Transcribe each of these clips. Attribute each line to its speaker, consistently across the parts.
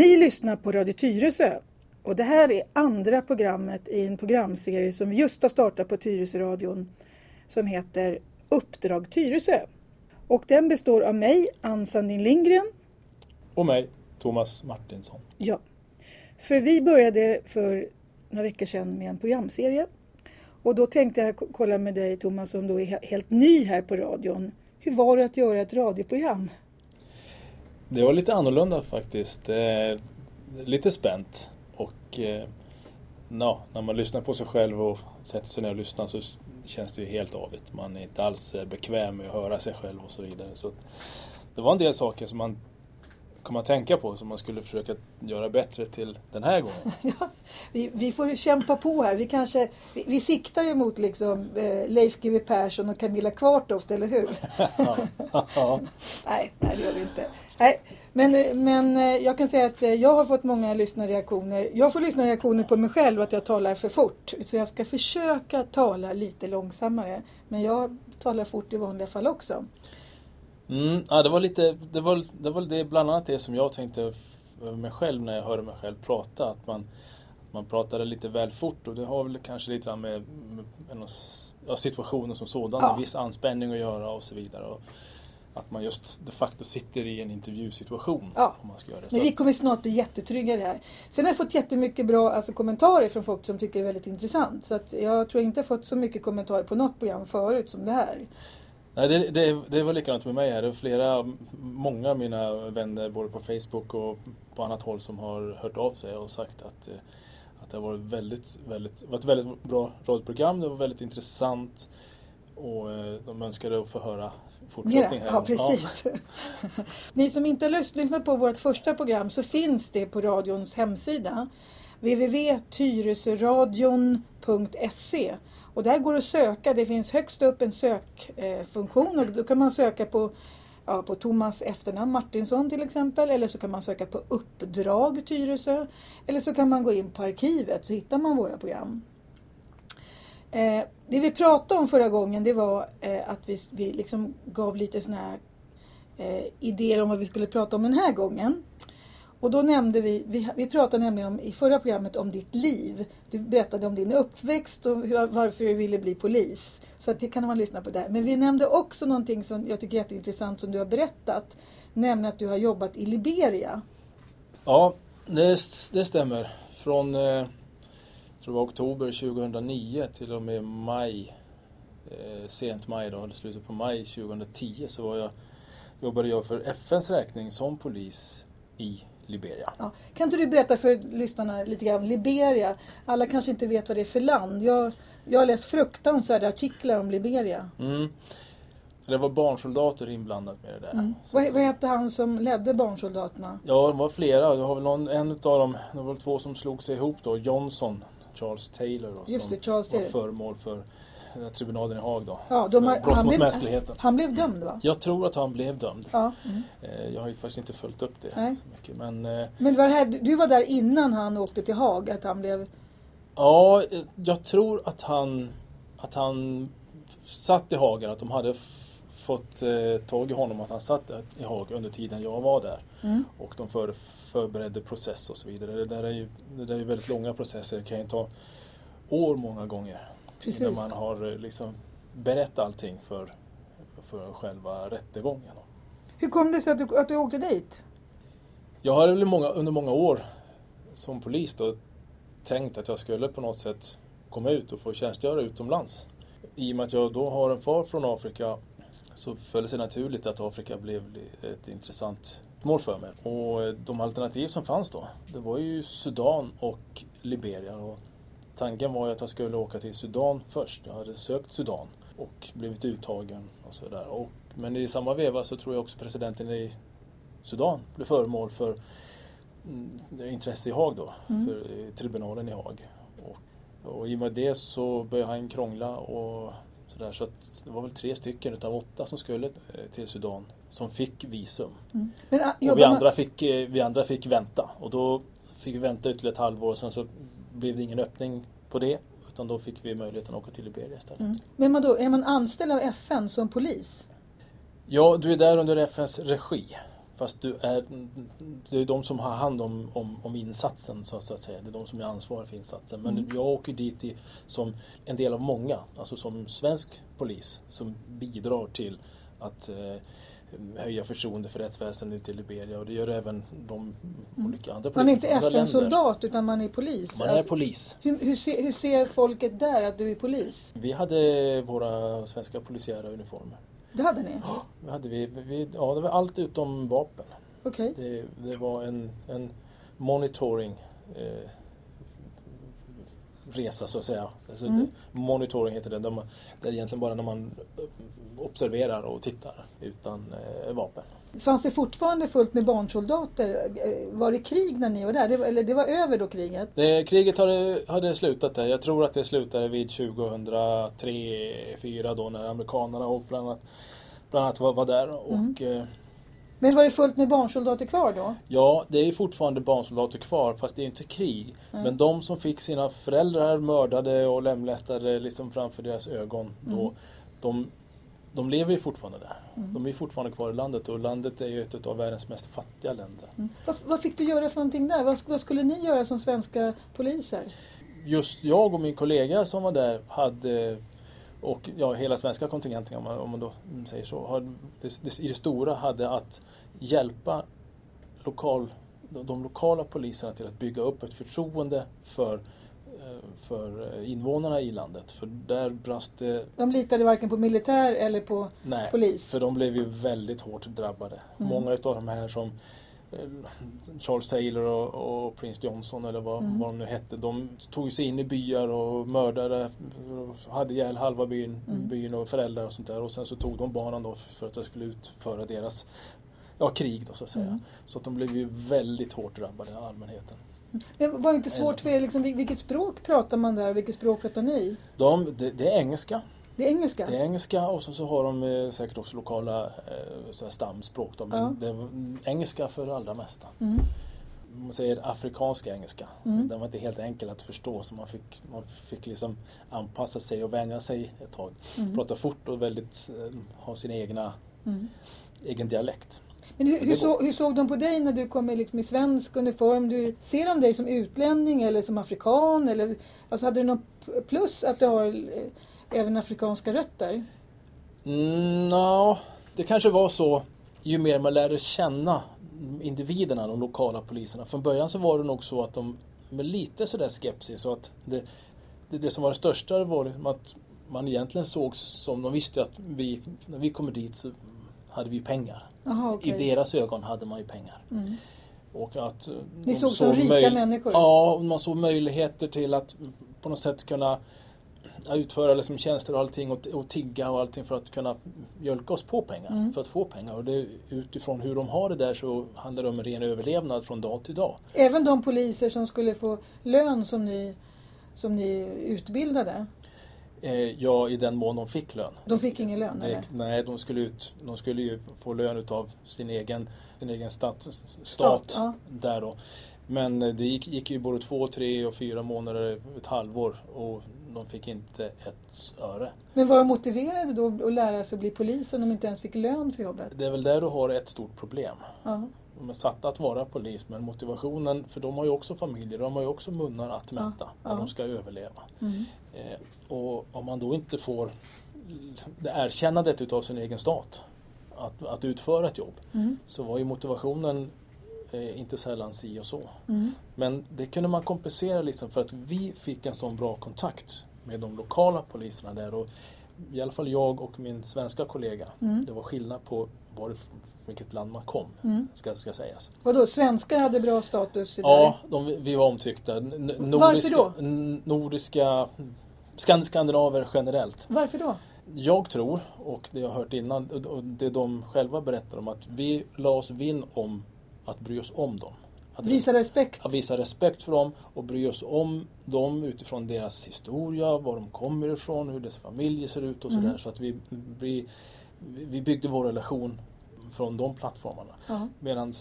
Speaker 1: Ni lyssnar på Radio Tyresö och det här är andra programmet i en programserie som just har startat på Tyresöradion som heter Uppdrag Tyresö. Och den består av mig, Ann Sandin Lindgren.
Speaker 2: Och mig, Thomas Martinsson.
Speaker 1: Ja, för vi började för några veckor sedan med en programserie. Och då tänkte jag kolla med dig Thomas som då är helt ny här på radion. Hur var det att göra ett radioprogram?
Speaker 2: Det var lite annorlunda faktiskt. Eh, lite spänt. Och eh, no, när man lyssnar på sig själv och sätter sig ner och lyssnar så känns det ju helt avigt. Man är inte alls eh, bekväm med att höra sig själv och så vidare. Så det var en del saker som man kom att tänka på som man skulle försöka göra bättre till den här gången?
Speaker 1: ja, vi, vi får kämpa på här. Vi, kanske, vi, vi siktar ju mot liksom, eh, Leif GW Persson och Camilla Kvartoft, eller hur? ja. nej, nej, det gör vi inte. Nej, men, men eh, jag kan säga att eh, jag har fått många lyssnarreaktioner. Jag får lyssnarreaktioner på mig själv att jag talar för fort. Så jag ska försöka tala lite långsammare. Men jag talar fort i vanliga fall också.
Speaker 2: Mm, ja, det var lite, det var, det var det, bland annat det som jag tänkte mig själv när jag hörde mig själv prata. Att man, man pratade lite väl fort och det har väl kanske lite med, med, med ja, situationen som sådan, ja. en viss anspänning att göra och så vidare. Och att man just de facto sitter i en intervjusituation.
Speaker 1: Ja. Om man ska göra det. Men vi kommer snart bli jättetrygga i det här. Sen har jag fått jättemycket bra alltså, kommentarer från folk som tycker det är väldigt intressant. Så att jag tror inte jag fått så mycket kommentarer på något program förut som det här.
Speaker 2: Nej, det, det, det var likadant med mig här. Det är flera, många av mina vänner både på Facebook och på annat håll som har hört av sig och sagt att, eh, att det har varit, väldigt, väldigt, var ett väldigt bra radioprogram. Det var väldigt intressant och eh, de önskade att få höra fortsättning här.
Speaker 1: Ja, precis. Ja. Ni som inte har lyssnat på vårt första program så finns det på radions hemsida www.tyresöradion.se och där går det att söka. Det finns högst upp en sökfunktion och då kan man söka på, ja, på Thomas efternamn Martinsson till exempel. Eller så kan man söka på Uppdrag Tyresö. Eller så kan man gå in på arkivet så hittar man våra program. Eh, det vi pratade om förra gången det var eh, att vi, vi liksom gav lite såna här eh, idéer om vad vi skulle prata om den här gången. Och då nämnde vi, vi, vi pratade nämligen om, i förra programmet om ditt liv. Du berättade om din uppväxt och hur, varför du ville bli polis. Så det kan man lyssna på där. Men vi nämnde också någonting som jag tycker är jätteintressant som du har berättat. Nämligen att du har jobbat i Liberia.
Speaker 2: Ja, det, det stämmer. Från eh, tror det var oktober 2009 till och med maj, eh, sent maj då, eller slutet på maj 2010 så var jag, jobbade jag för FNs räkning som polis i Liberia.
Speaker 1: Ja. Kan inte du berätta för lyssnarna lite grann, Liberia, alla kanske inte vet vad det är för land. Jag, jag har läst fruktansvärda artiklar om Liberia.
Speaker 2: Mm. Det var barnsoldater inblandat med det där. Mm.
Speaker 1: Vad, vad hette han som ledde barnsoldaterna?
Speaker 2: Ja, det var flera. Det var väl någon, en av dem, det var två som slog sig ihop då. Johnson, Charles Taylor då,
Speaker 1: Just
Speaker 2: som
Speaker 1: det, Charles
Speaker 2: var föremål för tribunalen i Haag då.
Speaker 1: Ja, de
Speaker 2: har, brott
Speaker 1: mot
Speaker 2: blev, mänskligheten.
Speaker 1: Han blev dömd va?
Speaker 2: Jag tror att han blev dömd.
Speaker 1: Ja. Mm.
Speaker 2: Eh, jag har ju faktiskt inte följt upp det
Speaker 1: Nej.
Speaker 2: så mycket. Men, eh,
Speaker 1: men var här, du var där innan han åkte till Haag? Att han blev...
Speaker 2: Ja, jag tror att han, att han satt i Haag, att de hade fått eh, tag i honom, att han satt i Haag under tiden jag var där.
Speaker 1: Mm.
Speaker 2: Och de för, förberedde process och så vidare. Det där är ju, det där är väldigt långa processer. Det kan ju ta år många gånger.
Speaker 1: Precis.
Speaker 2: Innan man har eh, liksom berättat allting för, för själva rättegången.
Speaker 1: Hur kom det sig att du, att du åkte dit?
Speaker 2: Jag har väl många, under många år som polis då, tänkt att jag skulle på något sätt komma ut och få tjänstgöra utomlands. I och med att jag då har en far från Afrika så föll det sig naturligt att Afrika blev ett intressant mål för mig. Och eh, de alternativ som fanns då, det var ju Sudan och Liberia. Och tanken var ju att jag skulle åka till Sudan först. Jag hade sökt Sudan och blivit uttagen och sådär. Men i samma veva så tror jag också presidenten i Sudan blev föremål för mm, intresse i Haag då, mm. för tribunalen i Haag. Och, och i och med det så började han krångla och sådär. Så det var väl tre stycken utav åtta som skulle eh, till Sudan som fick visum.
Speaker 1: Mm. Men,
Speaker 2: uh, och vi andra, fick, eh, vi andra fick vänta och då fick vi vänta ytterligare ett halvår och sen så blev det ingen öppning på det. Utan då fick vi möjligheten att åka till Liberia istället. Mm.
Speaker 1: Men man då, är man anställd av FN som polis?
Speaker 2: Ja, du är där under FNs regi. Fast du är, det är de som har hand om, om, om insatsen så att säga. Det är de som är ansvariga för insatsen. Men
Speaker 1: Mm.
Speaker 2: jag åker dit i, som en del av många, alltså som svensk polis som bidrar till att eh, höja förtroende för rättsväsendet i Liberia och det gör även de olika andra
Speaker 1: Mm. Man är inte. FN-soldat utan man är polis.
Speaker 2: Man är
Speaker 1: Alltså,
Speaker 2: polis.
Speaker 1: hur, hur, ser, hur ser folket där att du är polis?
Speaker 2: Vi hade våra svenska polisiära uniformer.
Speaker 1: Det hade ni?
Speaker 2: Vi hade vi, vi, ja, det var allt utom vapen.
Speaker 1: Okej.
Speaker 2: Det, det var en, en monitoring eh, resa så att säga. Alltså
Speaker 1: Mm.
Speaker 2: det, monitoring heter det. Där man, det är egentligen bara när man observerar och tittar utan eh, vapen.
Speaker 1: Fanns det fortfarande fullt med barnsoldater? Eh, Var det krig när ni var där? Det var, eller det var över då kriget?
Speaker 2: Det, kriget hade, hade slutat där. Jag tror att det slutade vid 2003-2004 då när amerikanerna och bland annat, bland annat var, var där.
Speaker 1: Mm.
Speaker 2: Och, eh,
Speaker 1: Men var det fullt med barnsoldater kvar då?
Speaker 2: Ja, det är fortfarande barnsoldater kvar fast det är inte krig.
Speaker 1: Nej.
Speaker 2: Men de som fick sina föräldrar mördade och lemlästade liksom framför deras ögon. Då,
Speaker 1: Mm.
Speaker 2: de, de lever ju fortfarande där.
Speaker 1: Mm.
Speaker 2: De är fortfarande kvar i landet och landet är ju ett av världens mest fattiga länder.
Speaker 1: Mm. Vad, vad fick du göra för någonting där? Vad, vad skulle ni göra som svenska poliser?
Speaker 2: Just jag och min kollega som var där hade och ja, hela svenska kontingenten om man, om man då säger så, det, i det stora hade att hjälpa lokal, de, lokala poliserna till att bygga upp ett förtroende för, för eh, invånarna i landet. För där brast det,
Speaker 1: De litade varken på militär eller på
Speaker 2: nej,
Speaker 1: polis.
Speaker 2: för de blev ju väldigt hårt drabbade.
Speaker 1: Mm.
Speaker 2: Många utav de här som eh, Charles Taylor och, och Prince Johnson eller vad,
Speaker 1: Mm.
Speaker 2: vad de nu hette. De tog sig in i byar och mördade, och hade ihjäl halva byn,
Speaker 1: Mm.
Speaker 2: byn och föräldrar och sånt där. Och sen så tog de barnen då för att de skulle utföra deras ja, krig då så att säga.
Speaker 1: Mm.
Speaker 2: Så att de blev ju väldigt hårt drabbade, allmänheten.
Speaker 1: Det var inte svårt för er, liksom, vil- vilket språk pratar man där? Vilket språk pratar ni?
Speaker 2: De, det, det är engelska.
Speaker 1: Det är engelska?
Speaker 2: Det är engelska och så, så har de eh, säkert också lokala eh, stamspråk. Då, men
Speaker 1: Ja.
Speaker 2: det är engelska för det allra mesta.
Speaker 1: Mm.
Speaker 2: Man säger afrikanska engelska.
Speaker 1: Mm.
Speaker 2: Den var inte helt enkel att förstå så man fick, man fick liksom anpassa sig och vänja sig ett tag.
Speaker 1: Mm.
Speaker 2: Prata fort och väldigt, eh, ha sin egna,
Speaker 1: Mm.
Speaker 2: egen dialekt.
Speaker 1: Men hur, hur, så, hur såg de på dig när du kom liksom, i svensk uniform? Du, ser de dig som utlänning eller som afrikan? Eller, alltså, hade du någon p- plus att du har eh, även afrikanska rötter?
Speaker 2: Mm, no, det kanske var så ju mer man lärde känna individerna, de lokala poliserna. Från början så var det nog så att de med lite sådär skepsis så att det, det, det som var det största var liksom att man egentligen såg som, de visste att vi, när vi kommer dit så hade vi pengar.
Speaker 1: Aha, okej.
Speaker 2: I deras ögon hade man ju pengar.
Speaker 1: Mm.
Speaker 2: Och att eh,
Speaker 1: Ni såg som rika människor?
Speaker 2: Ja, man såg möjligheter till att på något sätt kunna utföra liksom tjänster och allting och, och tigga och allting för att kunna mjölka oss på pengar.
Speaker 1: Mm.
Speaker 2: För att få pengar. Och det, utifrån hur de har det där så handlar det om en ren överlevnad från dag till dag.
Speaker 1: Även de poliser som skulle få lön som ni, som ni utbildade?
Speaker 2: Eh, ja, i den mån de fick lön.
Speaker 1: De fick ingen lön? Eller?
Speaker 2: nej, de skulle, ut, de skulle ju få lön utav sin egen, sin egen stat, stat
Speaker 1: ja.
Speaker 2: där då. Men eh, det gick, gick ju både två, tre och fyra månader, ett halvår och de fick inte ett öre.
Speaker 1: Men var de motiverade då att lära sig att bli polis om de inte ens fick lön för jobbet?
Speaker 2: Det är väl där du har ett stort problem.
Speaker 1: Ja.
Speaker 2: De är satta att vara polis men motivationen, för de har ju också familjer, de har ju också munnar att mätta
Speaker 1: Ja, ja.
Speaker 2: de ska överleva.
Speaker 1: Mm.
Speaker 2: Eh, och om man då inte får det erkännandet utav sin egen stat att, att utföra ett jobb
Speaker 1: Mm.
Speaker 2: så var ju motivationen eh, inte sällan si och så.
Speaker 1: Mm.
Speaker 2: Men det kunde man kompensera liksom för att vi fick en sån bra kontakt med de lokala poliserna där. Och I alla fall jag och min svenska kollega.
Speaker 1: Mm.
Speaker 2: Det var skillnad på varifrån, vilket land man kom,
Speaker 1: Mm.
Speaker 2: ska, ska sägas.
Speaker 1: Vadå, svenskar hade bra status? i
Speaker 2: Ja, de, vi var omtyckta. N-
Speaker 1: Varför då?
Speaker 2: Nordiska, skan, skandinaver generellt.
Speaker 1: Varför då?
Speaker 2: Jag tror, och det jag har hört innan, och- det de själva berättar om, att vi la oss vinn om att bry oss om dem. Att
Speaker 1: Visa respekt?
Speaker 2: att visa respekt för dem och bry oss om dem utifrån deras historia, var de kommer ifrån, hur deras familjer ser ut och
Speaker 1: Mm.
Speaker 2: sådär. Så att vi, vi, vi byggde vår relation från de plattformarna.
Speaker 1: Ja.
Speaker 2: Medan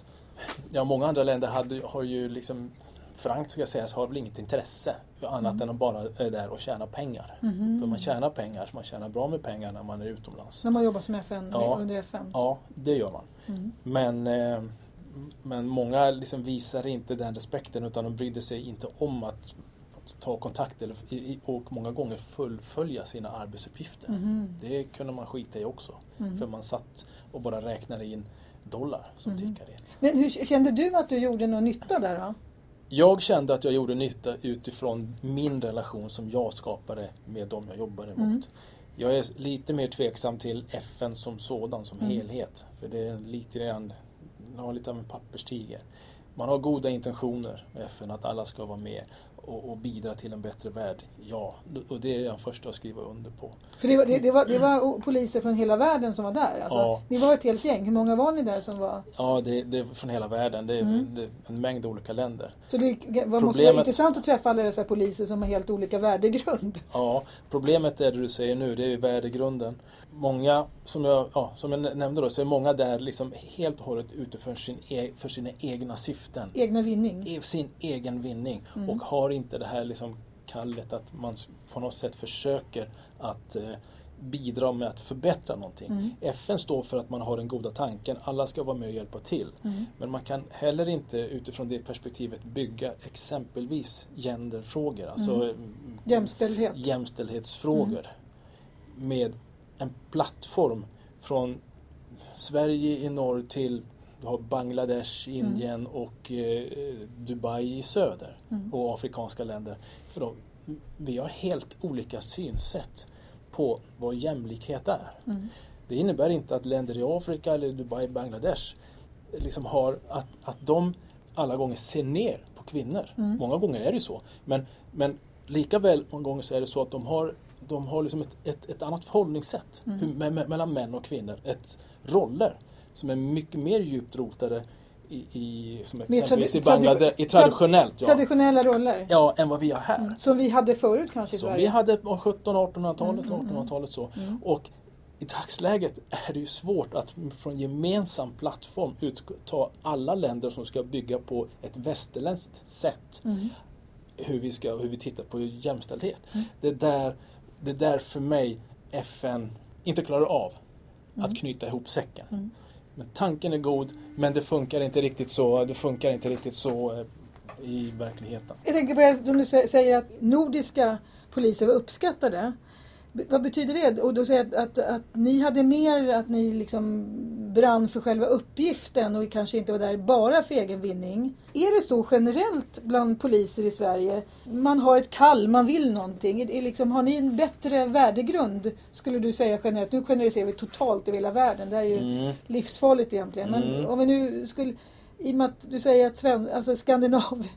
Speaker 2: ja, många andra länder hade, har ju liksom frankt ska sägas har väl inget intresse annat
Speaker 1: Mm.
Speaker 2: än att bara är där och tjäna pengar.
Speaker 1: Mhm.
Speaker 2: För man tjänar pengar, så man tjänar bra med pengar när man är utomlands.
Speaker 1: När man jobbar som FN,
Speaker 2: Ja.
Speaker 1: under FN?
Speaker 2: Ja, det gör man.
Speaker 1: Mm.
Speaker 2: Men, eh, men många liksom visar inte den respekten utan de brydde sig inte om att ta kontakt eller, och många gånger fullfölja sina arbetsuppgifter.
Speaker 1: Mhm.
Speaker 2: Det kunde man skita i också.
Speaker 1: Mm.
Speaker 2: För man satt och bara räknade in dollar som
Speaker 1: Mhm.
Speaker 2: tickade in.
Speaker 1: Men hur kände du att du gjorde någon nytta där då?
Speaker 2: Jag kände att jag gjorde nytta utifrån min relation som jag skapade med dem jag jobbade mot.
Speaker 1: Mm.
Speaker 2: Jag är lite mer tveksam till FN som sådan, som
Speaker 1: Mm.
Speaker 2: helhet. För det är lite grann, har lite av en papperstiger. Man har goda intentioner med FN, att alla ska vara med och, och bidra till en bättre värld. Ja, och det är jag första att skriva under på.
Speaker 1: För det var, det, det, var, det var poliser från hela världen som var där? Alltså,
Speaker 2: Ja.
Speaker 1: Ni var ett helt gäng. Hur många var ni där som var?
Speaker 2: Ja, det, det är från hela världen. Det är,
Speaker 1: Mm.
Speaker 2: det är en mängd olika länder.
Speaker 1: Så det var, måste vara intressant att träffa alla dessa poliser som har helt olika värdegrund.
Speaker 2: Ja, problemet är det du säger nu, det är värdegrunden. Många, som jag, ja, som jag nämnde då, så är många där liksom helt och hållet ute för, sin e- för sina egna syften.
Speaker 1: Egna vinning.
Speaker 2: E- Sin egen vinning.
Speaker 1: Mm.
Speaker 2: Och har inte det här liksom kallet att man på något sätt försöker att eh, bidra med att förbättra någonting.
Speaker 1: Mm.
Speaker 2: FN står för att man har den goda tanken, alla ska vara med och hjälpa till.
Speaker 1: Mm.
Speaker 2: Men man kan heller inte utifrån det perspektivet bygga exempelvis genderfrågor, alltså
Speaker 1: Mm.
Speaker 2: mm,
Speaker 1: Jämställdhet.
Speaker 2: jämställdhetsfrågor med en plattform från Sverige i norr till Bangladesh, Indien och eh, Dubai i söder
Speaker 1: Mm.
Speaker 2: och afrikanska länder. För då, vi har helt olika synsätt på vad jämlikhet är.
Speaker 1: Mm.
Speaker 2: Det innebär inte att länder i Afrika eller Dubai, Bangladesh liksom har att, att de alla gånger ser ner på kvinnor.
Speaker 1: Mm.
Speaker 2: Många gånger är det så. Men, men lika väl många gånger så är det så att de har, de har liksom ett, ett, ett annat förhållningssätt
Speaker 1: Mm.
Speaker 2: hur, me, me, mellan män och kvinnor. Ett roller som är mycket mer djupt rotade i, i som exempelvis i Bangladesh, i traditionellt ja,
Speaker 1: Traditionella roller.
Speaker 2: ja, än vad vi har här.
Speaker 1: Mm. Som vi hade förut kanske i
Speaker 2: Som
Speaker 1: Sverige.
Speaker 2: vi hade på 1700-1800-talet,
Speaker 1: Mm, mm, mm.
Speaker 2: 1800-talet så.
Speaker 1: Mm.
Speaker 2: Och i dagsläget är det ju svårt att från gemensam plattform ta alla länder som ska bygga på ett västerländskt sätt
Speaker 1: Mm.
Speaker 2: hur vi, ska, hur vi tittar på jämställdhet.
Speaker 1: Mm.
Speaker 2: Det, är där, det är där för mig FN inte klarar av
Speaker 1: Mm.
Speaker 2: att knyta ihop säcken.
Speaker 1: Mm.
Speaker 2: Men tanken är god, men det funkar inte riktigt så, det funkar inte riktigt så eh, i verkligheten.
Speaker 1: Jag tänker på det som du sä- säger att nordiska poliser var uppskattade. Vad betyder det? Och då säger att, att, att ni hade mer, att ni liksom brann för själva uppgiften och kanske inte var där bara för egen vinning. Är det så generellt bland poliser i Sverige? Man har ett kall, man vill någonting. Är liksom, har ni en bättre värdegrund? Skulle du säga generellt? Nu generaliserar vi totalt i hela världen. Det är ju
Speaker 2: Mm.
Speaker 1: livsfarligt egentligen. Men
Speaker 2: Mm.
Speaker 1: om vi nu skulle, i och med att du säger att Sven, alltså Skandinav,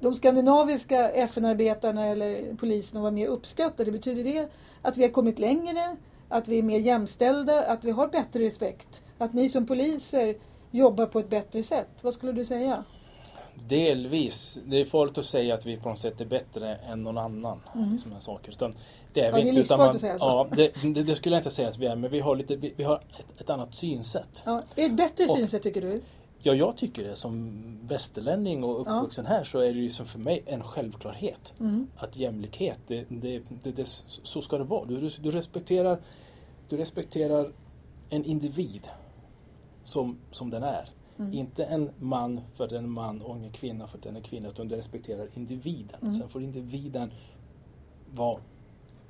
Speaker 1: de skandinaviska FN-arbetarna eller poliserna var mer uppskattade, betyder det att vi har kommit längre? Att vi är mer jämställda? Att vi har bättre respekt? Att ni som poliser jobbar på ett bättre sätt? Vad skulle du säga?
Speaker 2: Delvis. Det är farligt att säga att vi på något sätt är bättre än någon annan.
Speaker 1: Mm.
Speaker 2: i Sådana saker. Utan det är
Speaker 1: Ja,
Speaker 2: vi
Speaker 1: det är
Speaker 2: inte. man,
Speaker 1: att säga så.
Speaker 2: Ja, det, det, det skulle jag inte säga att vi är, men vi har, lite, vi, vi har ett, ett annat synsätt.
Speaker 1: Ja, ett bättre
Speaker 2: Och-
Speaker 1: synsätt tycker du?
Speaker 2: Ja, jag tycker det. Som västerlänning och
Speaker 1: Ja.
Speaker 2: uppvuxen här så är det ju som för mig en självklarhet.
Speaker 1: Mm.
Speaker 2: Att jämlikhet, det, det, det, så ska det vara. Du, du, respekterar, du respekterar en individ som, som den är.
Speaker 1: Mm.
Speaker 2: Inte en man för att den är man och en kvinna för att den är kvinna. Utan du respekterar individen.
Speaker 1: Mm.
Speaker 2: Sen får individen vara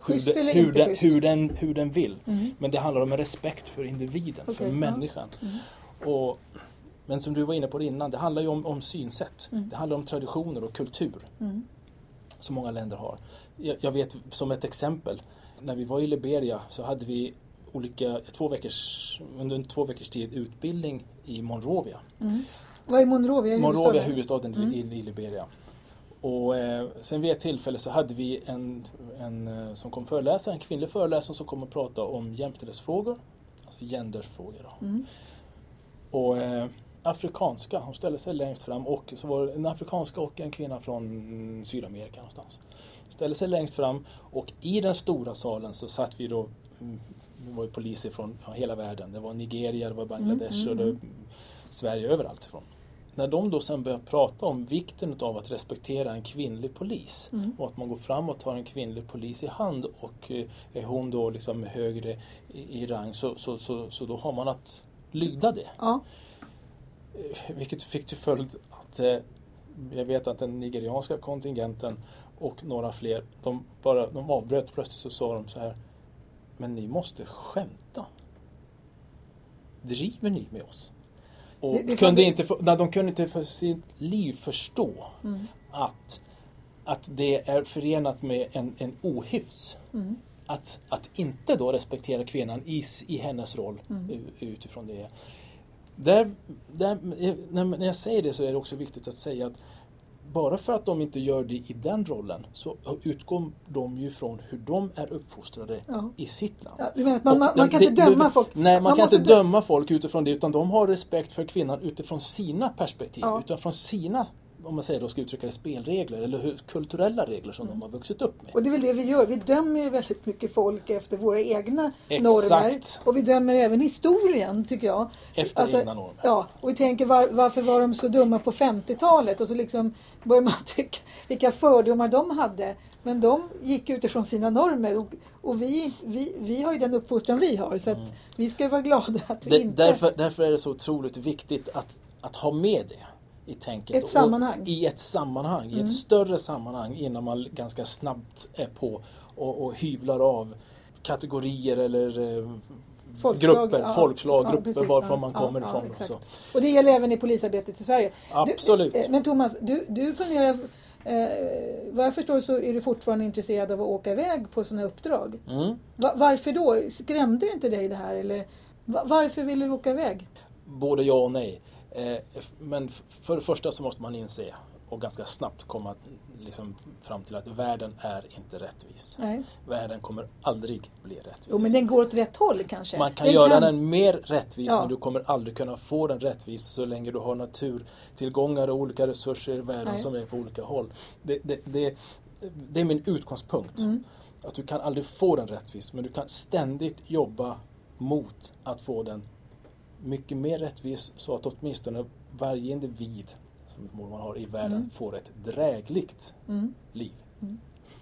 Speaker 2: hur,
Speaker 1: Schysst eller
Speaker 2: hur,
Speaker 1: inte
Speaker 2: den, hur, den, hur den vill.
Speaker 1: Mm.
Speaker 2: Men det handlar om en respekt för individen,
Speaker 1: Okej,
Speaker 2: för
Speaker 1: ja.
Speaker 2: människan.
Speaker 1: Mm.
Speaker 2: Och, men som du var inne på innan, det handlar ju om, om synsätt.
Speaker 1: Mm.
Speaker 2: Det handlar om traditioner och kultur
Speaker 1: Mm.
Speaker 2: som många länder har. Jag, jag vet som ett exempel, när vi var i Liberia så hade vi olika, två veckors, under en två veckors tid utbildning i Monrovia.
Speaker 1: Mm. Vad är Monrovia?
Speaker 2: Monrovia är
Speaker 1: huvudstaden?
Speaker 2: huvudstaden
Speaker 1: Mm.
Speaker 2: i, i Liberia. Och eh, sen vid ett tillfälle så hade vi en, en eh, som kom föreläsa, en kvinnlig föreläsare som kom och pratade om jämställdhetsfrågor, alltså genderfrågor.
Speaker 1: Mm.
Speaker 2: Och eh, afrikanska, hon ställde sig längst fram och så var det en afrikanska och en kvinna från Sydamerika någonstans. Ställde sig längst fram och i den stora salen så satt vi då, mm, det var ju poliser från hela världen. Det var Nigeria, det var Bangladesh
Speaker 1: Mm, mm,
Speaker 2: och det,
Speaker 1: mm.
Speaker 2: Sverige överallt ifrån. när de då sen börjar prata om vikten av att respektera en kvinnlig polis
Speaker 1: Mm.
Speaker 2: och att man går fram och tar en kvinnlig polis i hand och eh, är hon då liksom högre i, i rang så, så, så, så då har man att lyda det.
Speaker 1: Ja.
Speaker 2: Eh, Vilket fick till följd att eh, jag vet att den nigerianska kontingenten och några fler, de, bara, de avbröt plötsligt så sa de så här Men ni måste skämta. Driver ni med oss? Och
Speaker 1: Det- det
Speaker 2: kunde inte, nej, de kunde inte för sitt liv förstå
Speaker 1: Mm.
Speaker 2: att, att det är förenat med en, en ohyfs.
Speaker 1: Mm.
Speaker 2: Att, att inte då respektera kvinnan i, i hennes roll
Speaker 1: Mm.
Speaker 2: utifrån det. Där, där, när jag säger det så är det också viktigt att säga att bara för att de inte gör det i den rollen så utgår de ju från hur de är uppfostrade
Speaker 1: Ja.
Speaker 2: i sitt land.
Speaker 1: Ja, du menar att man, man, man kan
Speaker 2: det-
Speaker 1: inte döma
Speaker 2: det-
Speaker 1: folk?
Speaker 2: Nej, man,
Speaker 1: Man
Speaker 2: kan inte
Speaker 1: dö-
Speaker 2: döma folk utifrån det utan de har respekt för kvinnan utifrån sina perspektiv.
Speaker 1: Ja.
Speaker 2: Utifrån sina, om man säger då ska uttrycka det, spelregler eller hur, kulturella regler som
Speaker 1: Mm.
Speaker 2: de har vuxit upp med.
Speaker 1: Och det är väl det vi gör. Vi dömer ju väldigt mycket folk efter våra egna
Speaker 2: Exakt.
Speaker 1: normer. Och vi dömer även historien, tycker jag.
Speaker 2: Efter
Speaker 1: Alltså,
Speaker 2: egna normer.
Speaker 1: Ja, och vi tänker var, varför var de så dumma på 50-talet? Och så liksom börjar man tycka vilka fördomar de hade. Men de gick utifrån sina normer och, och vi, vi, vi har ju den uppfostran vi har. Så
Speaker 2: Mm.
Speaker 1: vi ska vara glada att vi
Speaker 2: Det,
Speaker 1: inte...
Speaker 2: därför, därför är det så otroligt viktigt att, att ha med det i tänket.
Speaker 1: Ett sammanhang.
Speaker 2: I ett sammanhang, i
Speaker 1: Mm.
Speaker 2: ett större sammanhang innan man ganska snabbt är på och, och hyvlar av kategorier eller eh,
Speaker 1: Folkslag,
Speaker 2: grupper,
Speaker 1: ja.
Speaker 2: folkslag,
Speaker 1: Ja,
Speaker 2: grupper
Speaker 1: precis,
Speaker 2: varifrån
Speaker 1: ja.
Speaker 2: man kommer
Speaker 1: ja,
Speaker 2: ifrån. och
Speaker 1: exakt.
Speaker 2: så.
Speaker 1: Och det gäller även i polisarbetet i Sverige.
Speaker 2: Absolut.
Speaker 1: Du, eh, men Thomas, du, du funderar... Eh, vad jag förstår så är du fortfarande intresserad av att åka iväg på sådana uppdrag.
Speaker 2: Mm.
Speaker 1: Va, varför då? Skrämde det inte dig det här? Eller, va, varför vill du åka iväg?
Speaker 2: Både ja och nej. Eh, men för det första så måste man inse och ganska snabbt komma liksom fram till att världen är inte rättvis.
Speaker 1: Nej.
Speaker 2: Världen kommer aldrig bli rättvis.
Speaker 1: Jo, men den går åt rätt håll kanske.
Speaker 2: Man kan
Speaker 1: Den
Speaker 2: göra den mer rättvis
Speaker 1: Ja.
Speaker 2: men du kommer aldrig kunna få den rättvis så länge du har naturtillgångar och olika resurser i världen
Speaker 1: Nej.
Speaker 2: som är på olika håll. Det, det, det, det är min utgångspunkt.
Speaker 1: Mm.
Speaker 2: Att du kan aldrig få den rättvis men du kan ständigt jobba mot att få den mycket mer rättvis så att åtminstone varje individ som ett mål man har i världen
Speaker 1: Mm.
Speaker 2: får ett drägligt
Speaker 1: Mm.
Speaker 2: liv.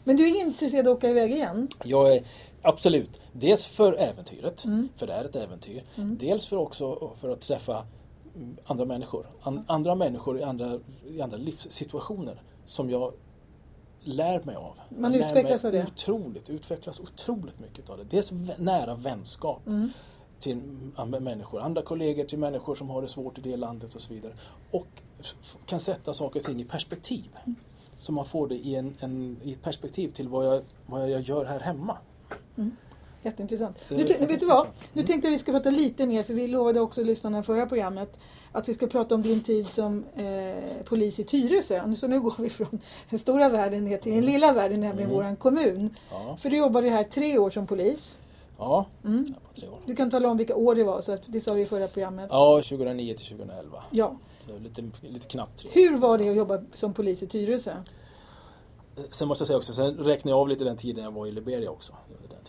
Speaker 1: Men du är intresserad av att åka iväg igen?
Speaker 2: Jag är absolut, dels för äventyret,
Speaker 1: Mm.
Speaker 2: för det är ett äventyr.
Speaker 1: Mm.
Speaker 2: Dels för också för att träffa mm, andra människor. An, andra människor i andra, i andra livssituationer som jag lär mig av.
Speaker 1: Man
Speaker 2: jag
Speaker 1: utvecklas av det.
Speaker 2: Otroligt, utvecklas otroligt mycket av det. Dels nära vänskap
Speaker 1: Mm.
Speaker 2: Till människor, andra kollegor till människor som har det svårt i det landet och så vidare. Och kan sätta saker och ting i perspektiv. Så man får det i, en, en, i ett perspektiv till vad jag, vad jag gör här hemma.
Speaker 1: Jätteintressant.
Speaker 2: Det
Speaker 1: Nu, vet du vad?
Speaker 2: jätteintressant. Mm.
Speaker 1: Nu tänkte jag att vi ska prata lite mer, för vi lovade också lyssnarna i förra programmet att vi ska prata om din tid som eh, polis i Tyresö. Så nu går vi från den stora världen ner till den lilla världen, nämligen
Speaker 2: Mm.
Speaker 1: våran kommun.
Speaker 2: Ja,
Speaker 1: För du jobbade här tre år som polis.
Speaker 2: Ja
Speaker 1: Mm.
Speaker 2: det tre år.
Speaker 1: Du kan tala om vilka år det var, så att det sa vi i förra programmet.
Speaker 2: Ja, 2009 till 2011.
Speaker 1: Ja.
Speaker 2: Det var lite, lite knappt tre år.
Speaker 1: Hur var det att jobba som polis i Tyresö?
Speaker 2: Sen måste jag säga också, sen räknar jag av lite den tiden jag var i Liberia också.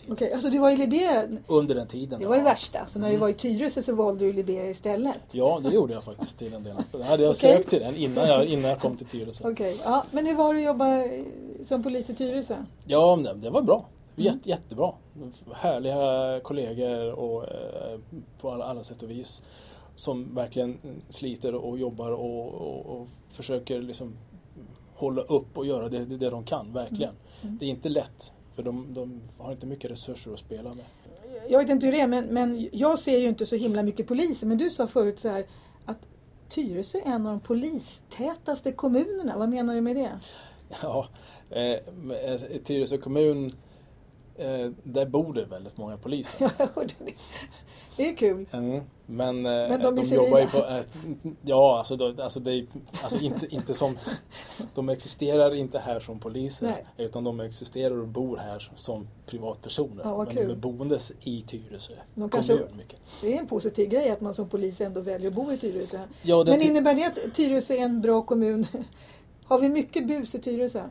Speaker 1: Okej, alltså du var i Liberia.
Speaker 2: Under den tiden.
Speaker 1: Det var det
Speaker 2: ja.
Speaker 1: värsta. Så när du
Speaker 2: Mm.
Speaker 1: var i Tyresö så valde du Liberia istället.
Speaker 2: Ja, det gjorde jag faktiskt till en del. Då hade jag
Speaker 1: Okej.
Speaker 2: sökt till den innan jag, innan jag kom till Tyresö.
Speaker 1: Okej, ja. Men hur var det att jobba eh, som polis i Tyresö?
Speaker 2: Ja, det var bra.
Speaker 1: Mm.
Speaker 2: Jätte, Jättebra. Härliga kollegor och, eh, på alla, alla sätt och vis. Som verkligen sliter och jobbar och, och, och försöker liksom hålla upp och göra det, det, det de kan, verkligen.
Speaker 1: Mm.
Speaker 2: Det är inte lätt, för de, de har inte mycket resurser att spela med.
Speaker 1: Jag vet inte hur det är, men, men jag ser ju inte så himla mycket poliser. Men du sa förut så här att Tyresö är en av de polistätaste kommunerna. Vad menar du med det?
Speaker 2: Ja, eh, eh, Tyresö kommun, eh, där bor det väldigt många poliser.
Speaker 1: Det. Det är kul.
Speaker 2: Mm, men, eh,
Speaker 1: Men de
Speaker 2: de jobbar ju på ett, Ja, alltså, då, alltså, är, alltså inte, inte som... De existerar inte här som poliser.
Speaker 1: Nej.
Speaker 2: Utan de existerar och bor här som privatpersoner.
Speaker 1: Ja,
Speaker 2: men
Speaker 1: kul.
Speaker 2: de är boendes i Tyresö
Speaker 1: De kanske-.
Speaker 2: Mycket.
Speaker 1: Det är en positiv grej att man som polis ändå väljer att bo i Tyresö.
Speaker 2: Ja,
Speaker 1: Men innebär det att Tyresö är en bra kommun? Har vi mycket bus i Tyresö?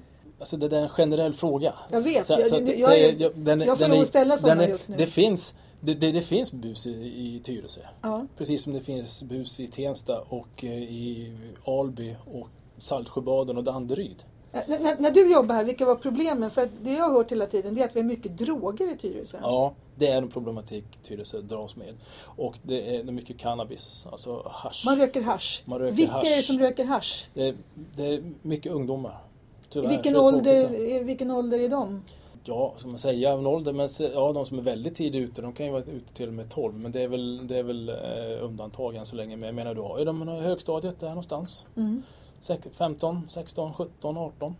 Speaker 2: Alltså, det är en generell fråga.
Speaker 1: Jag vet.
Speaker 2: Så-
Speaker 1: jag,
Speaker 2: så
Speaker 1: jag,
Speaker 2: det
Speaker 1: jag,
Speaker 2: är-
Speaker 1: är-
Speaker 2: ja, den
Speaker 1: jag får
Speaker 2: den
Speaker 1: att ställa sådana just nu.
Speaker 2: Det finns, Det, det, det finns bus i, i Tyresö.
Speaker 1: Ja.
Speaker 2: Precis som det finns bus i Tensta och eh, i Alby och Saltsjöbaden och Danderyd.
Speaker 1: N- när, när du jobbar här, vilka var problemen? För det jag har hört hela tiden det är att vi har mycket droger i Tyresö.
Speaker 2: Ja, det är en problematik Tyresö dras med. Och det är mycket cannabis, alltså hasch.
Speaker 1: Man röker hasch.
Speaker 2: Man röker
Speaker 1: vilka
Speaker 2: hasch.
Speaker 1: är det som röker hasch?
Speaker 2: Det, det är mycket ungdomar. Tyvärr,
Speaker 1: vilken ålder,
Speaker 2: tråkigt.
Speaker 1: vilken ålder är de?
Speaker 2: Ja, som man säger, en ålder, men ja, de som är väldigt tidigt ute, de kan ju vara ute till och med 12, men det är väl, det är väl eh, undantag än så länge. Men jag menar, du har ju de högstadiet där någonstans.
Speaker 1: Mm.
Speaker 2: Säk- 15, 16, 17, 18.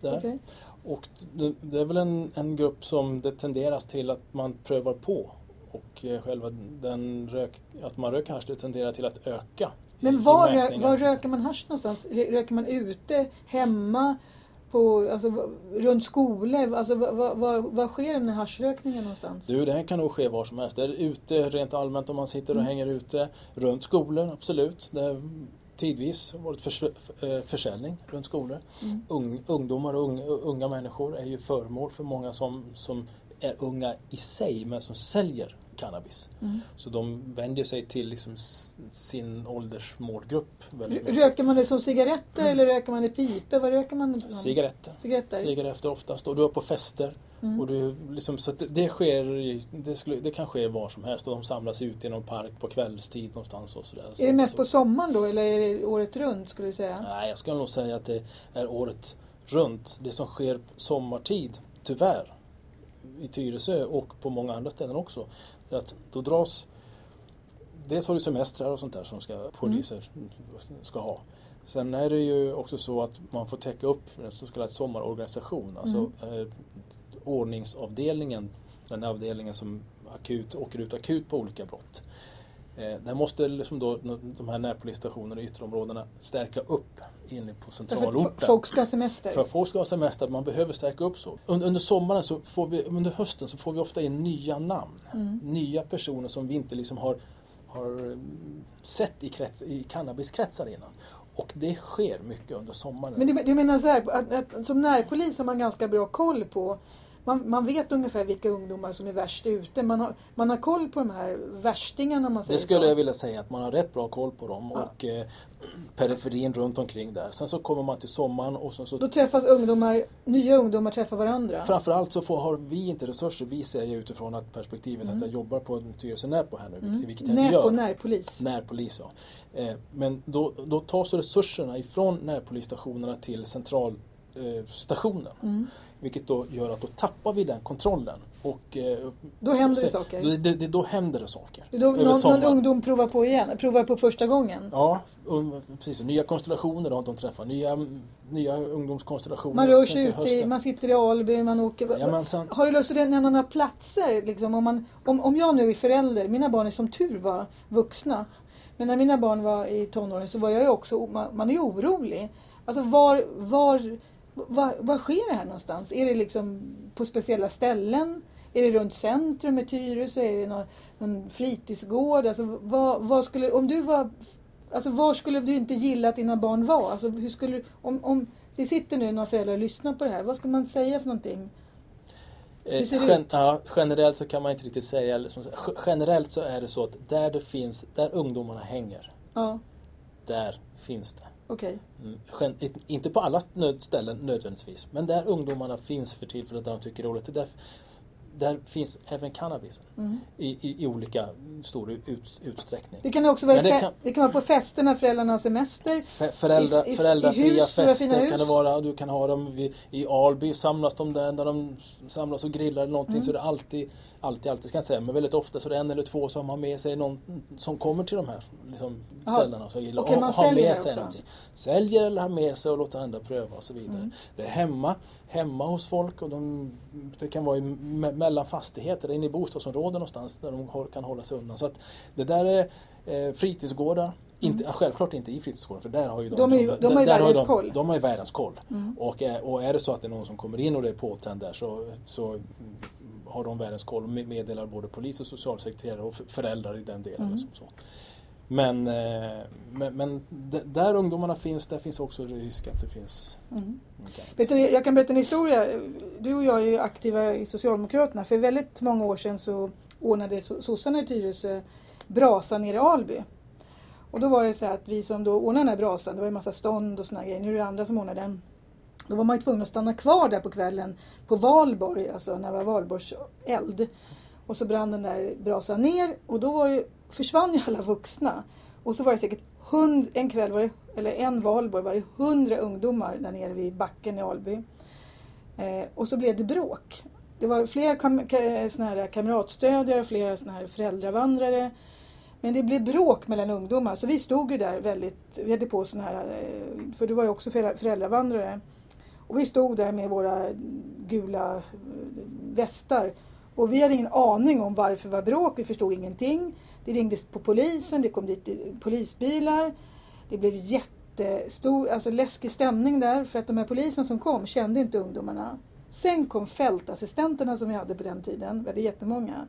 Speaker 2: Där.
Speaker 1: okej.
Speaker 2: Och det, det är väl en, en grupp som det tenderas till att man prövar på. Och eh, själva den rök, att man röker hasch, det tenderar till att öka.
Speaker 1: Men var, rö- var röker man hasch någonstans? Rö- Röker man ute, hemma, på, alltså, runt skolor? Alltså, vad, sker den här haschrökningen någonstans?
Speaker 2: Du, det här kan nog ske var som helst. Det är ute rent allmänt om man sitter och
Speaker 1: Mm.
Speaker 2: hänger ute. Runt skolor, absolut. Det har tidvis varit förs eh, försäljning runt skolor.
Speaker 1: Mm.
Speaker 2: Ung, ungdomar och unga, unga människor är ju föremål för många som, som är unga i sig men som säljer cannabis.
Speaker 1: Mm.
Speaker 2: Så de vänder sig till liksom sin åldersmålgrupp.
Speaker 1: Röker man det som cigaretter eller röker man i pipor? Vad röker man?
Speaker 2: Cigaretter.
Speaker 1: Cigaretter?
Speaker 2: Cigaretter oftast. Och du är på fester.
Speaker 1: Mm.
Speaker 2: Och du, liksom, så det, sker, det, skulle, det kan ske var som helst och de samlas ut i någon park på kvällstid någonstans. Och sådär.
Speaker 1: Är det mest på sommaren då eller är det året runt skulle du säga?
Speaker 2: Nej, jag skulle nog säga att det är året runt. Det som sker sommartid, tyvärr, i Tyresö och på många andra ställen också, att då dras Dels har du semestrar och sånt där som ska, poliser ska ha. Sen är det ju också så att man får täcka upp en så kallad sommarorganisation. Alltså eh, ordningsavdelningen, den avdelningen som akut, åker ut akut på olika brott. Eh, där måste liksom då de här närpolisstationerna i ytterområdena stärka upp inne på centralorten.
Speaker 1: f- folk ska ha semester?
Speaker 2: För folk ska ha semester, man behöver stärka upp så. Under, under sommaren, så får vi, under hösten så får vi ofta in nya namn.
Speaker 1: Mm.
Speaker 2: Nya personer som vi inte liksom har, har mm, sett i, krets, i cannabiskretsar innan. Och det sker mycket under sommaren.
Speaker 1: Men du, du menar så här, att, att som närpolis har man ganska bra koll på man, man vet ungefär vilka ungdomar som är värst ute. Man har, man har koll på de här värstingarna man säger
Speaker 2: Det skulle
Speaker 1: så.
Speaker 2: jag vilja säga att man har rätt bra koll på dem
Speaker 1: Ja.
Speaker 2: och eh, periferin runt omkring där. Sen så kommer man till sommaren och sen så
Speaker 1: Då träffas ungdomar, nya ungdomar träffar varandra.
Speaker 2: Framförallt så får, har vi inte resurser. Vi säger utifrån att perspektivet
Speaker 1: Mm.
Speaker 2: att jag jobbar på en Tyresö Närpo här nu,
Speaker 1: Mm.
Speaker 2: vilket jag
Speaker 1: Näpo,
Speaker 2: gör.
Speaker 1: närpolis.
Speaker 2: Närpolis, ja. Eh, men då, då tas resurserna ifrån närpolisstationerna till centralstationen. Eh, stationen.
Speaker 1: Mm.
Speaker 2: Vilket då gör att då tappar vi den kontrollen. Och, eh,
Speaker 1: Då händer det saker.
Speaker 2: Då, det, då händer det saker.
Speaker 1: Då, någon, någon ungdom provar på igen, provar på första gången.
Speaker 2: Ja, och, precis. Nya konstellationer då, de träffar. Nya, nya ungdomskonstellationer.
Speaker 1: Man rör
Speaker 2: sen
Speaker 1: sig ut i, man sitter i Alby, man åker...
Speaker 2: Jajamensan.
Speaker 1: Har du lust att nämna några platser? Liksom, om, man, om, om jag nu är förälder, mina barn är som tur var vuxna. Men när mina barn var i tonåren så var jag ju också, man, man är ju orolig. Alltså var, var, var, var sker det här någonstans? Är det liksom på speciella ställen? Är det runt centrum i Tyresö? Är det någon, någon fritidsgård? Alltså, vad, vad skulle, om du var, alltså, var skulle du inte gilla att dina barn var? Alltså, hur skulle, om, om det sitter nu några föräldrar och lyssnar på det här, vad ska man säga för någonting?
Speaker 2: Eh,
Speaker 1: Hur ser det
Speaker 2: gen-
Speaker 1: ut?
Speaker 2: Ja, generellt så kan man inte riktigt säga. eller som- g- Generellt så är det så att där det finns, där ungdomarna hänger,
Speaker 1: Ja,
Speaker 2: där finns det.
Speaker 1: Okej.
Speaker 2: Mm, gen- it- Inte på alla ställen nödvändigtvis, men där ungdomarna finns för tillfället, där de tycker det är roligt, där, där finns även cannabisen
Speaker 1: Mm.
Speaker 2: i, i, i olika stor ut, utsträckning.
Speaker 1: Det kan också vara,
Speaker 2: det kan-
Speaker 1: det kan vara på fester när föräldrarna har semester.
Speaker 2: För, föräldra,
Speaker 1: I- i-
Speaker 2: föräldrafria
Speaker 1: hus,
Speaker 2: fester kan det vara. Du kan ha dem vid, i Alby, samlas de där när de samlas och grillar eller någonting.
Speaker 1: Mm.
Speaker 2: Så det är alltid, alltid, alltid, ska jag inte säga, men väldigt ofta så är det en eller två som har med sig någon som kommer till de här liksom, ställena. Och, så gillar,
Speaker 1: Okej,
Speaker 2: och, och har med sig
Speaker 1: också.
Speaker 2: någonting. Säljer eller har med sig och låter andra pröva och så vidare.
Speaker 1: Mm.
Speaker 2: Det är hemma, hemma hos folk och de, det kan vara i, me, mellan fastigheter, inne i bostadsområden någonstans där de kan hålla sig undan. Så att det där är eh, fritidsgårdar. Inte, ja, Självklart inte i fritidsgårdar för där har ju de,
Speaker 1: Mm. De är de har ju världens
Speaker 2: de,
Speaker 1: koll.
Speaker 2: De har ju världens koll.
Speaker 1: Mm.
Speaker 2: Och, är- och är det så att det är någon som kommer in och det är påtänd där så, så mm, har de världens koll och med- meddelar både polis och socialsekreterare och föräldrar i den delen.
Speaker 1: Mm.
Speaker 2: Liksom så. Men, eh, men, men där ungdomarna finns, där finns också risk att det finns
Speaker 1: Mm. Vet du, jag kan berätta en historia. Du och jag är ju aktiva i Socialdemokraterna. För väldigt många år sedan så ordnade sossarna i Tyresö brasa nere i Alby. Och då var det så att vi som då ordnade den här brasan, det var en massa stånd och såna grejer, nu är det andra som ordnar den. Då var man ju tvungen att stanna kvar där på kvällen på Valborg, alltså när det var Valborgs eld. Och så brann den där brasan ner och då var det, försvann ju alla vuxna. Och så var det säkert hund, en kväll, var det, eller en valborg, var det hundra ungdomar där nere vid backen i Alby. Eh, och så blev det bråk. Det var flera kam såna här kamratstödjare och flera såna här föräldravandrare. Men det blev bråk mellan ungdomar så vi stod ju där väldigt, vi hade på sådana här, eh, för du var ju också föräldravandrare. Och vi stod där med våra gula eh, västar och vi hade ingen aning om varför det var bråk, vi förstod ingenting. Det ringdes på polisen, det kom dit eh, polisbilar. Det blev jättestor, alltså läskig stämning där för att de här poliserna som kom kände inte ungdomarna. Sen kom fältassistenterna som vi hade på den tiden, vi hade jättemånga.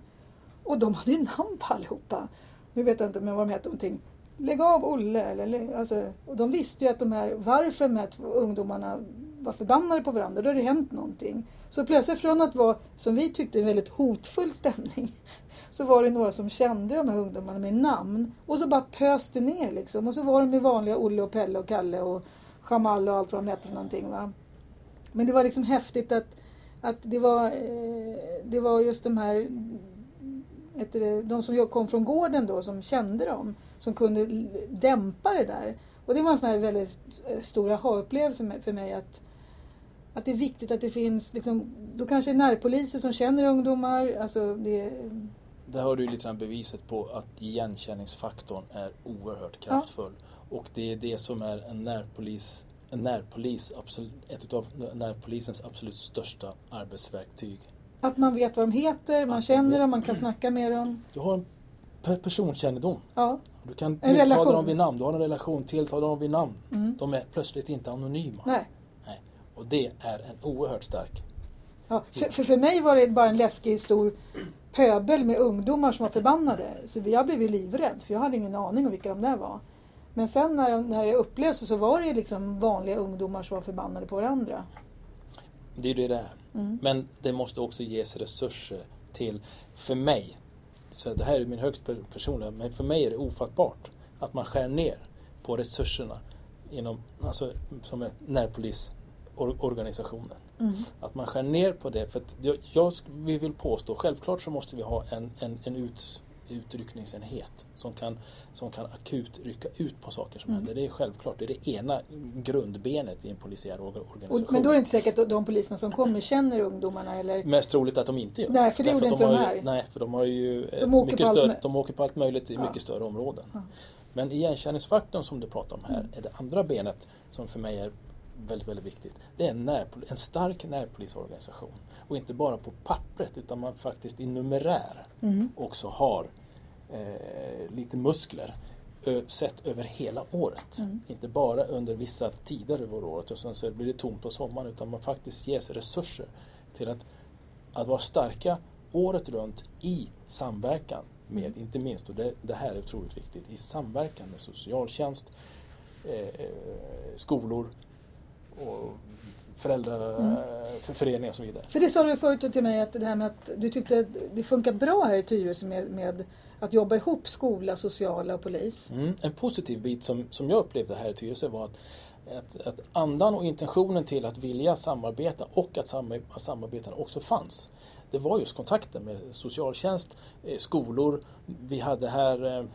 Speaker 1: Och de hade ju namn på allihopa. Nu vet jag inte men vad de hette, någonting. Lägg av Olle. Eller, alltså, och de visste ju att de här, varför de här två ungdomarna var förbannade på varandra, då hade det hänt någonting. Så plötsligt från att vara, som vi tyckte, en väldigt hotfull stämning så var det några som kände de här ungdomarna med namn och så bara pöste ner liksom. Och så var de med vanliga Olle och Pelle och Kalle och Jamal och allt vad de hette för någonting. Va? Men det var liksom häftigt att, att det, var, eh, det var just de här de som kom från gården då som kände dem som kunde dämpa det där. Och det var en sån här väldigt stor aha-upplevelse för mig att att det är viktigt att det finns, liksom, då kanske närpoliser som känner ungdomar. Alltså det...
Speaker 2: Där har du lite grann beviset på att igenkänningsfaktorn är oerhört kraftfull. Ja. Och det är det som är en närpolis, en närpolis absolut, ett av närpolisens absolut största arbetsverktyg.
Speaker 1: Att man vet vad de heter, man att känner dem, man kan snacka med dem.
Speaker 2: Du har en personkännedom.
Speaker 1: Ja.
Speaker 2: Du kan tilltala dem vid namn, du har en relation, tilltala dem vid namn. Mm. De är plötsligt inte anonyma.
Speaker 1: Nej.
Speaker 2: Och det är en oerhört stark.
Speaker 1: Ja, för, för, för mig var det bara en läskig stor pöbel med ungdomar som var förbannade. Så jag blev ju livrädd för jag hade ingen aning om vilka de där var. Men sen när, när det upplöstes så var det liksom vanliga ungdomar som var förbannade på varandra.
Speaker 2: Det är det det är. Mm. Men det måste också ges resurser till, för mig, så det här är min högst personliga, men för mig är det ofattbart att man skär ner på resurserna inom, alltså, som är närpolis organisationen. Mm. Att man skär ner på det. För jag, jag, vi vill påstå, självklart så måste vi ha en, en, en ut, utryckningsenhet som kan, som kan akut rycka ut på saker som mm. händer. Det är självklart, det är det ena grundbenet i en polisiär organisation.
Speaker 1: Och, men då är det inte säkert att de poliserna som kommer känner ungdomarna? Eller?
Speaker 2: Mest troligt att de inte gör
Speaker 1: Nej, för det gjorde inte de, här.
Speaker 2: nej, för de har ju de åker, mycket större, de åker på allt möjligt i ja. mycket större områden. Ja. Men igenkänningsfaktorn som du pratar om här mm. är det andra benet som för mig är väldigt, väldigt viktigt. Det är en, närpol en stark närpolisorganisation. Och inte bara på pappret utan man faktiskt i numerär mm. också har eh, lite muskler sett över hela året. Mm. Inte bara under vissa tider över året och sen så blir det tomt på sommaren utan man faktiskt ges resurser till att, att vara starka året runt i samverkan med, mm. inte minst, och det, det, här är otroligt viktigt, i samverkan med socialtjänst, eh, skolor, och föräldraföreningar mm. och så vidare.
Speaker 1: För det sa du förut till mig att det här med att du tyckte att det funkar bra här i Tyresö med, med att jobba ihop skola, sociala och polis.
Speaker 2: Mm. En positiv bit som, som jag upplevde här i Tyresö var att, att, att andan och intentionen till att vilja samarbeta och att samarbeten också fanns. Det var just kontakten med socialtjänst, eh, skolor. Vi hade här eh,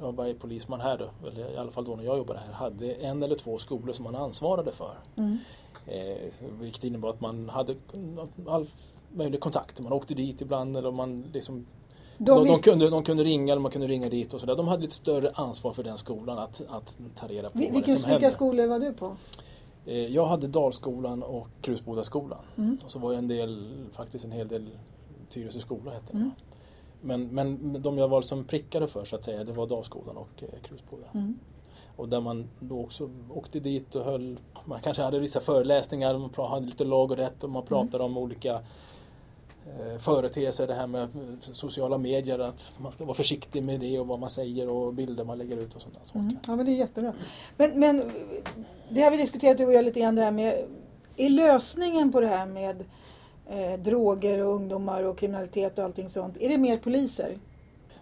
Speaker 2: ja, varje polisman här då, eller i alla fall då när jag jobbade här, hade en eller två skolor som man ansvarade för. Mm. Eh, vilket innebar att man hade all möjlig kontakt. Man åkte dit ibland eller man liksom de, de, de, kunde, de kunde ringa eller man kunde ringa dit och sådär. De hade lite större ansvar för den skolan att, att ta reda på
Speaker 1: Vil,
Speaker 2: det som hände.
Speaker 1: Vilka skolor var du på?
Speaker 2: Eh, jag hade Dalskolan och Krusbodaskolan. Mm. Och så var jag en del, faktiskt en hel del Tyresö skola hette det. Mm. Men, men de jag var som prickade för så att säga, det var Dalskolan och eh, Krusboda. Mm. Och där man då också åkte dit och höll, man kanske hade vissa föreläsningar, man hade lite lag och rätt och man mm. pratade mm. om olika eh, företeelser, det här med sociala medier, att man ska vara försiktig med det och vad man säger och bilder man lägger ut och sånt där.
Speaker 1: Mm. Ja men det är jättebra. Men, men det har vi diskuterat du och jag lite grann det här med, är lösningen på det här med eh, droger och ungdomar och kriminalitet och allting sånt? Är det mer poliser?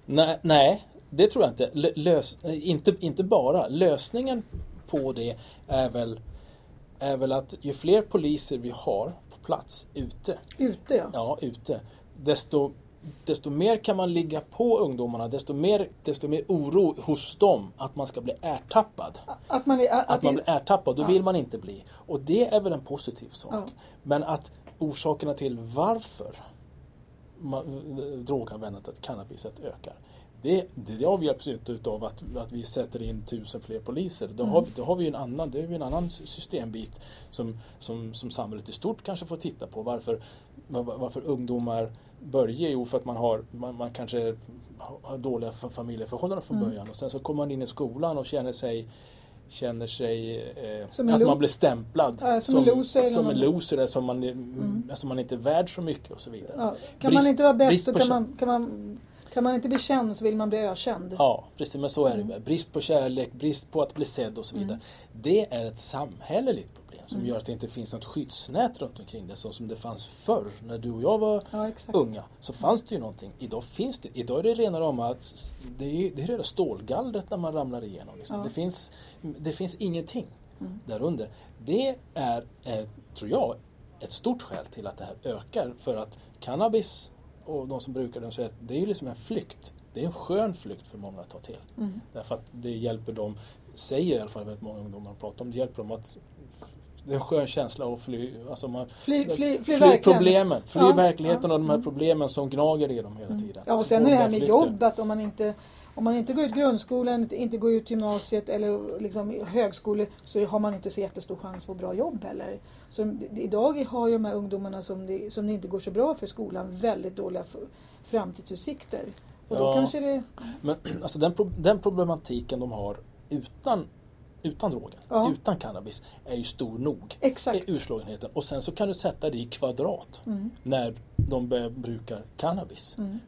Speaker 2: Nej, nej det tror jag inte. Lös, inte. Inte bara. Lösningen på det är väl, är väl att ju fler poliser vi har på plats ute.
Speaker 1: Ute ja.
Speaker 2: Ja, ute. Desto desto mer kan man ligga på ungdomarna, desto mer, desto mer oro hos dem att man ska bli ertappad.
Speaker 1: Att man, är, att,
Speaker 2: att man blir ertappad, då ja. vill man inte bli. Och det är väl en positiv sak. Ja. Men att orsakerna till varför droganvändandet, cannabiset ökar. Det, det, avhjälps inte utav att, att vi sätter in tusen fler poliser. Då, mm. har, då har vi en annan, det är en annan systembit som, som, som samhället i stort kanske får titta på. Varför, varför ungdomar börjar? Jo, för att man, har, man, man kanske har dåliga familjeförhållanden från mm. början och sen så kommer man in i skolan och känner sig känner sig eh, att man blir stämplad
Speaker 1: äh, som, som, en loser,
Speaker 2: som, en loser som man, mm. alltså man inte är värd så mycket och så vidare. Ja.
Speaker 1: Kan brist, man inte vara bäst kan man, kan, man, kan man inte bli känd så vill man bli ökänd.
Speaker 2: Ja, precis men så är mm. det. Brist på kärlek, brist på att bli sedd och så vidare. Mm. Det är ett samhälleligt problem som mm. gör att det inte finns något skyddsnät runt omkring det så som det fanns förr när du och jag var ja, unga. Så fanns det ju någonting. Idag finns det. Idag är det rena rama att det är, det är rena stålgallret när man ramlar igenom. Liksom. Ja. Det, finns, det finns ingenting mm. därunder. Det är, eh, tror jag, ett stort skäl till att det här ökar. För att cannabis och de som brukar den säger att det är ju liksom en flykt. Det är en skön flykt för många att ta till. Mm. Därför att det hjälper dem, säger i alla fall väldigt många ungdomar pratar om, det hjälper dem att det är en skön känsla att fly, alltså man,
Speaker 1: fly, fly, fly,
Speaker 2: fly problemen, fly ja, verkligheten ja, och de här problemen som gnager i dem hela mm. tiden.
Speaker 1: Ja och sen är det här med jobb att om man inte om man inte går ut grundskolan, inte går ut gymnasiet eller liksom högskolan så har man inte så jättestor chans att få bra jobb heller. Så idag har ju de här ungdomarna som det, som det inte går så bra för skolan väldigt dåliga framtidsutsikter. Och då kanske det...
Speaker 2: Men alltså den, den problematiken de har utan utan drogen, ja. utan cannabis, är ju stor nog.
Speaker 1: Exakt.
Speaker 2: Urslagenheten. Och sen så kan du sätta det i kvadrat mm. när de börjar bruka cannabis. Mm.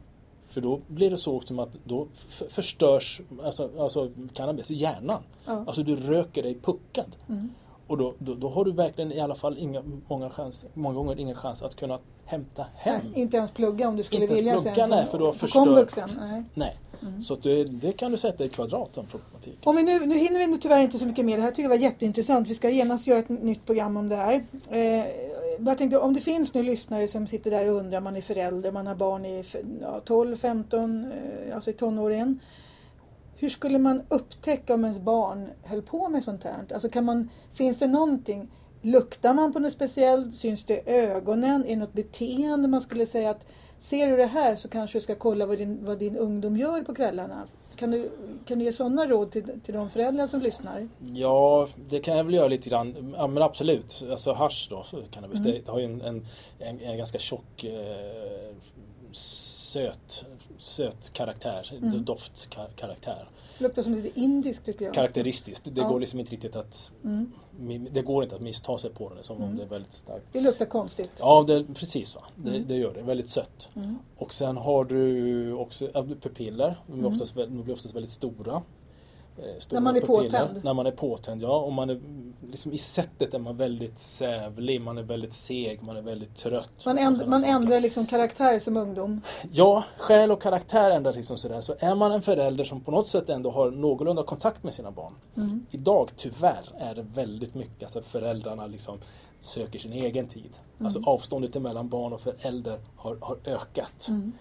Speaker 2: För då blir det så som att då förstörs alltså, alltså cannabis i hjärnan. Ja. Alltså du röker dig puckad. Mm. Och då, då, då, har du verkligen i alla fall inga, många, chans, många gånger ingen chans att kunna hämta hem.
Speaker 1: Nej, inte ens plugga om du skulle
Speaker 2: inte
Speaker 1: vilja
Speaker 2: plugga,
Speaker 1: sen.
Speaker 2: Nej, för du har förstört. Nej. nej. Mm. Så det, det, kan du sätta i kvadrat, den problematiken.
Speaker 1: Om vi nu, nu hinner vi nu tyvärr inte så mycket mer. Det här tycker jag var jätteintressant. Vi ska genast göra ett nytt program om det här. Eh, jag tänkte, om det finns nu lyssnare som sitter där och undrar, man är förälder, man har barn i ja, 12, 15, eh, alltså i tonåren. Hur skulle man upptäcka om ens barn höll på med sånt här? Alltså kan man, finns det någonting? Luktar man på något speciellt? Syns det i ögonen? Är det något beteende man skulle säga att ser du det här så kanske du ska kolla vad din, vad din ungdom gör på kvällarna? Kan du, kan du ge sådana råd till, till de föräldrar som lyssnar?
Speaker 2: Ja, det kan jag väl göra lite grann. Ja, men absolut. Alltså hasch då, cannabis, mm. det har ju en, en, en, en ganska tjock eh, söt, söt karaktär, mm. doftkaraktär.
Speaker 1: Luktar som lite indiskt tycker jag.
Speaker 2: Karaktäristiskt. Det ja. går liksom inte riktigt att mm. Det går inte att missta sig på det som mm. om det är väldigt starkt.
Speaker 1: Det luktar konstigt.
Speaker 2: Ja, det, precis. Va? Det, mm. det gör det. Väldigt sött. Mm. Och sen har du också pupiller. De blir, oftast, de blir oftast väldigt stora.
Speaker 1: Eh, när man är påtänd?
Speaker 2: När man är påtänd, ja. Och man är, liksom, I sättet är man väldigt sävlig, man är väldigt seg, man är väldigt trött.
Speaker 1: Man, änd man ändrar liksom karaktär som ungdom?
Speaker 2: Ja, själ och karaktär ändras liksom sådär. Så är man en förälder som på något sätt ändå har någorlunda kontakt med sina barn. Mm. Idag, tyvärr, är det väldigt mycket att föräldrarna liksom söker sin egen tid. Mm. Alltså avståndet mellan barn och förälder har, har ökat. Mm.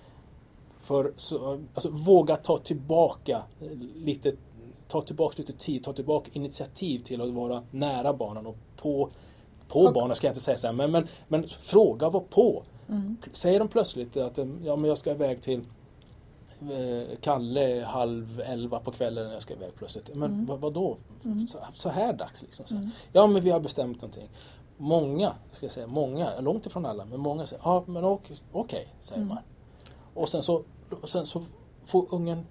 Speaker 2: För så, alltså, våga ta tillbaka lite ta tillbaka lite tid, ta tillbaka initiativ till att vara nära barnen och på, på och, barnen ska jag inte säga så här, men, men, men fråga, var på. Mm. Säger de plötsligt att ja, men jag ska iväg till eh, Kalle halv elva på kvällen när jag ska iväg plötsligt. Men mm. vad, vadå? Mm. Så, så, här dags liksom. Så. Mm. Ja men vi har bestämt någonting. Många, ska jag säga, många, långt ifrån alla, men många säger ja men okej, okay, säger mm. man. Och sen så, sen så får ungen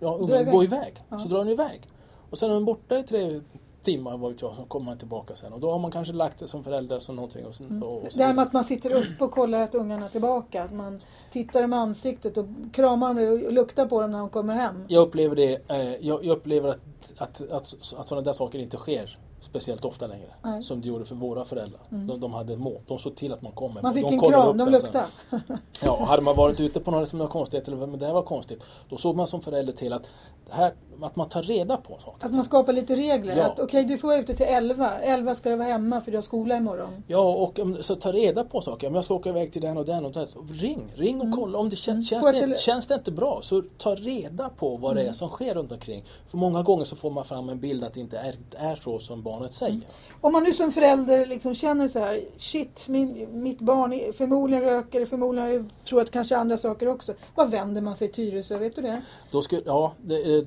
Speaker 2: ja, ungen går iväg. Ja. Så drar den iväg. Och sen är den borta i tre timmar vad vet jag, så kommer man tillbaka sen. Och då har man kanske lagt sig som förälder som någonting. Och sen, mm. och, och
Speaker 1: det här med att man sitter upp och kollar att ungarna är tillbaka. Att man tittar dem i ansiktet och kramar dem och luktar på dem när de kommer hem.
Speaker 2: Jag upplever det. Eh, jag, jag, upplever att, att, att, att sådana där saker inte sker speciellt ofta längre.
Speaker 1: Nej.
Speaker 2: Som det gjorde för våra föräldrar. De, de hade mål. De såg till att man kom. med
Speaker 1: Man fick
Speaker 2: de
Speaker 1: en kram,
Speaker 2: upp
Speaker 1: de luktade.
Speaker 2: Ja, och hade man varit ute på något som var konstigt eller men det här var konstigt. Då såg man som förälder till att, här, att man tar reda på saker.
Speaker 1: Att man skapar lite regler.
Speaker 2: Ja.
Speaker 1: Att okej, du får vara ute till 11. 11 ska du vara hemma för du har skola imorgon.
Speaker 2: Ja, och så ta reda på saker. Om jag ska åka iväg till den och den och den. så Ring, ring och kolla. Om det känns, känns,
Speaker 1: Mm. Få
Speaker 2: det,
Speaker 1: tele-
Speaker 2: känns det inte bra så ta reda på vad
Speaker 1: Mm.
Speaker 2: det är som sker runt omkring. För många gånger så får man fram en bild att det inte är, är så som barnet säger.
Speaker 1: Mm. Om man nu som förälder liksom känner så här, shit, min, mitt barn förmodligen röker, förmodligen jag provat kanske andra saker också. Vad vänder man sig till Tyresö? Vet du det?
Speaker 2: Då ska, ja, det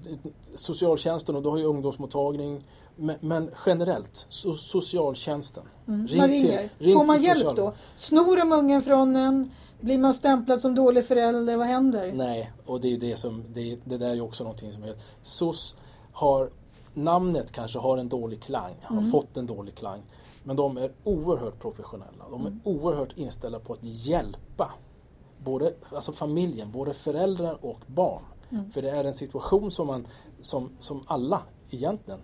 Speaker 2: socialtjänsten och då har ju ungdomsmottagning. Men, men generellt, so, socialtjänsten.
Speaker 1: Mm. man ringer. Får man
Speaker 2: till
Speaker 1: hjälp då? Snor de ungen från en? Blir man stämplad som dålig förälder? Vad händer?
Speaker 2: Nej, och det är det som, det, det där är ju också någonting som heter, SOS har, namnet kanske har en dålig klang, har
Speaker 1: Mm.
Speaker 2: fått en dålig klang. Men de är oerhört professionella, de är
Speaker 1: Mm.
Speaker 2: oerhört inställda på att hjälpa både, alltså familjen, både föräldrar och barn.
Speaker 1: Mm.
Speaker 2: För det är en situation som, man, som, som alla egentligen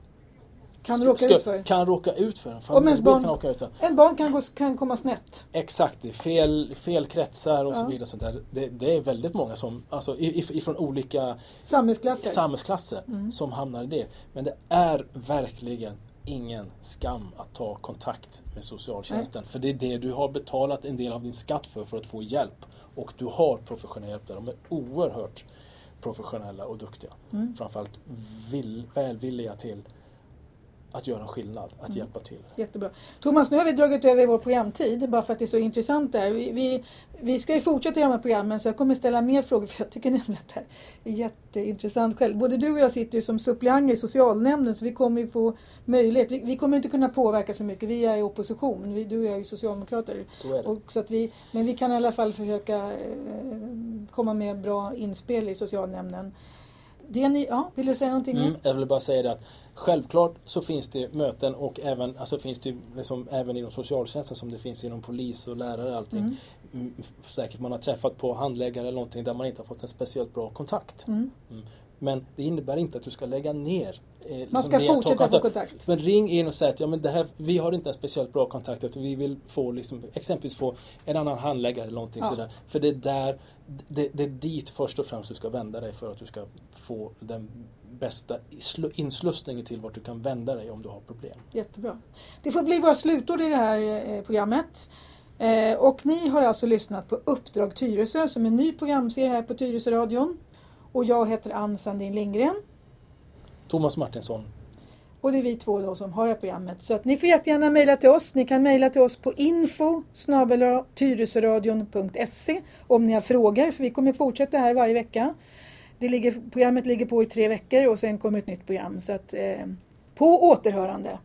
Speaker 1: Kan
Speaker 2: ska-
Speaker 1: råka
Speaker 2: ska-
Speaker 1: ut för?
Speaker 2: kan råka ut för. En familj
Speaker 1: ens barn-
Speaker 2: kan åka ut för.
Speaker 1: En barn kan, gå, kan komma snett.
Speaker 2: Exakt, i fel, fel kretsar och
Speaker 1: Ja.
Speaker 2: så vidare. Sånt där. Det, det är väldigt många som, alltså ifrån olika
Speaker 1: Samhällsklasser.
Speaker 2: samhällsklasser
Speaker 1: Mm.
Speaker 2: som hamnar i det. Men det är verkligen ingen skam att ta kontakt med socialtjänsten. För det är det du har betalat en del av din skatt för, för att få hjälp. Och du har professionell hjälp där. De är oerhört professionella och duktiga.
Speaker 1: Mm.
Speaker 2: Framförallt vill, välvilliga till att göra en skillnad, att
Speaker 1: Mm.
Speaker 2: hjälpa till.
Speaker 1: Jättebra. Thomas, nu har vi dragit över vår programtid bara för att det är så intressant där. Vi, vi, vi ska ju fortsätta i de här programmen så jag kommer ställa mer frågor för jag tycker nämligen att det här är jätteintressant själv. Både du och jag sitter ju som suppleanter i socialnämnden så vi kommer ju få möjlighet. Vi, vi kommer inte kunna påverka så mycket. Vi är i opposition. Vi, du och jag är ju socialdemokrater.
Speaker 2: Så är det.
Speaker 1: Och så att vi, men vi kan i alla fall försöka eh, komma med bra inspel i socialnämnden. Det ni, ja, vill du säga någonting?
Speaker 2: Mm, jag vill bara säga det att självklart så finns det möten och även, alltså finns det liksom, även inom socialtjänsten som det finns inom polis och lärare och allting.
Speaker 1: Mm.
Speaker 2: Mm, säkert man har träffat på handläggare eller någonting där man inte har fått en speciellt bra kontakt.
Speaker 1: Mm.
Speaker 2: Mm. Men det innebär inte att du ska lägga ner. Eh, liksom
Speaker 1: Man ska
Speaker 2: att ta
Speaker 1: fortsätta få kontakt.
Speaker 2: Men ring in och säg att ja, men det här, vi har inte en speciellt bra kontakt. Utan vi vill få liksom, exempelvis få en annan handläggare eller någonting
Speaker 1: Ja.
Speaker 2: sådär. För det är där, det, det är dit först och främst du ska vända dig för att du ska få den bästa inslussningen till vart du kan vända dig om du har problem.
Speaker 1: Jättebra. Det får bli våra slutord i det här eh, programmet. Eh, och ni har alltså lyssnat på Uppdrag Tyresö som är en ny programserie här på Tyresö-radion. Och jag heter Ann Sandin Lindgren.
Speaker 2: Thomas Martinsson,
Speaker 1: Och det är vi två då som har det här programmet. Så att ni får jättegärna mejla till oss. Ni kan mejla till oss på info om ni har frågor. För vi kommer fortsätta här varje vecka. Det ligger, programmet ligger på i tre veckor och sen kommer ett nytt program. Så att, eh, på återhörande.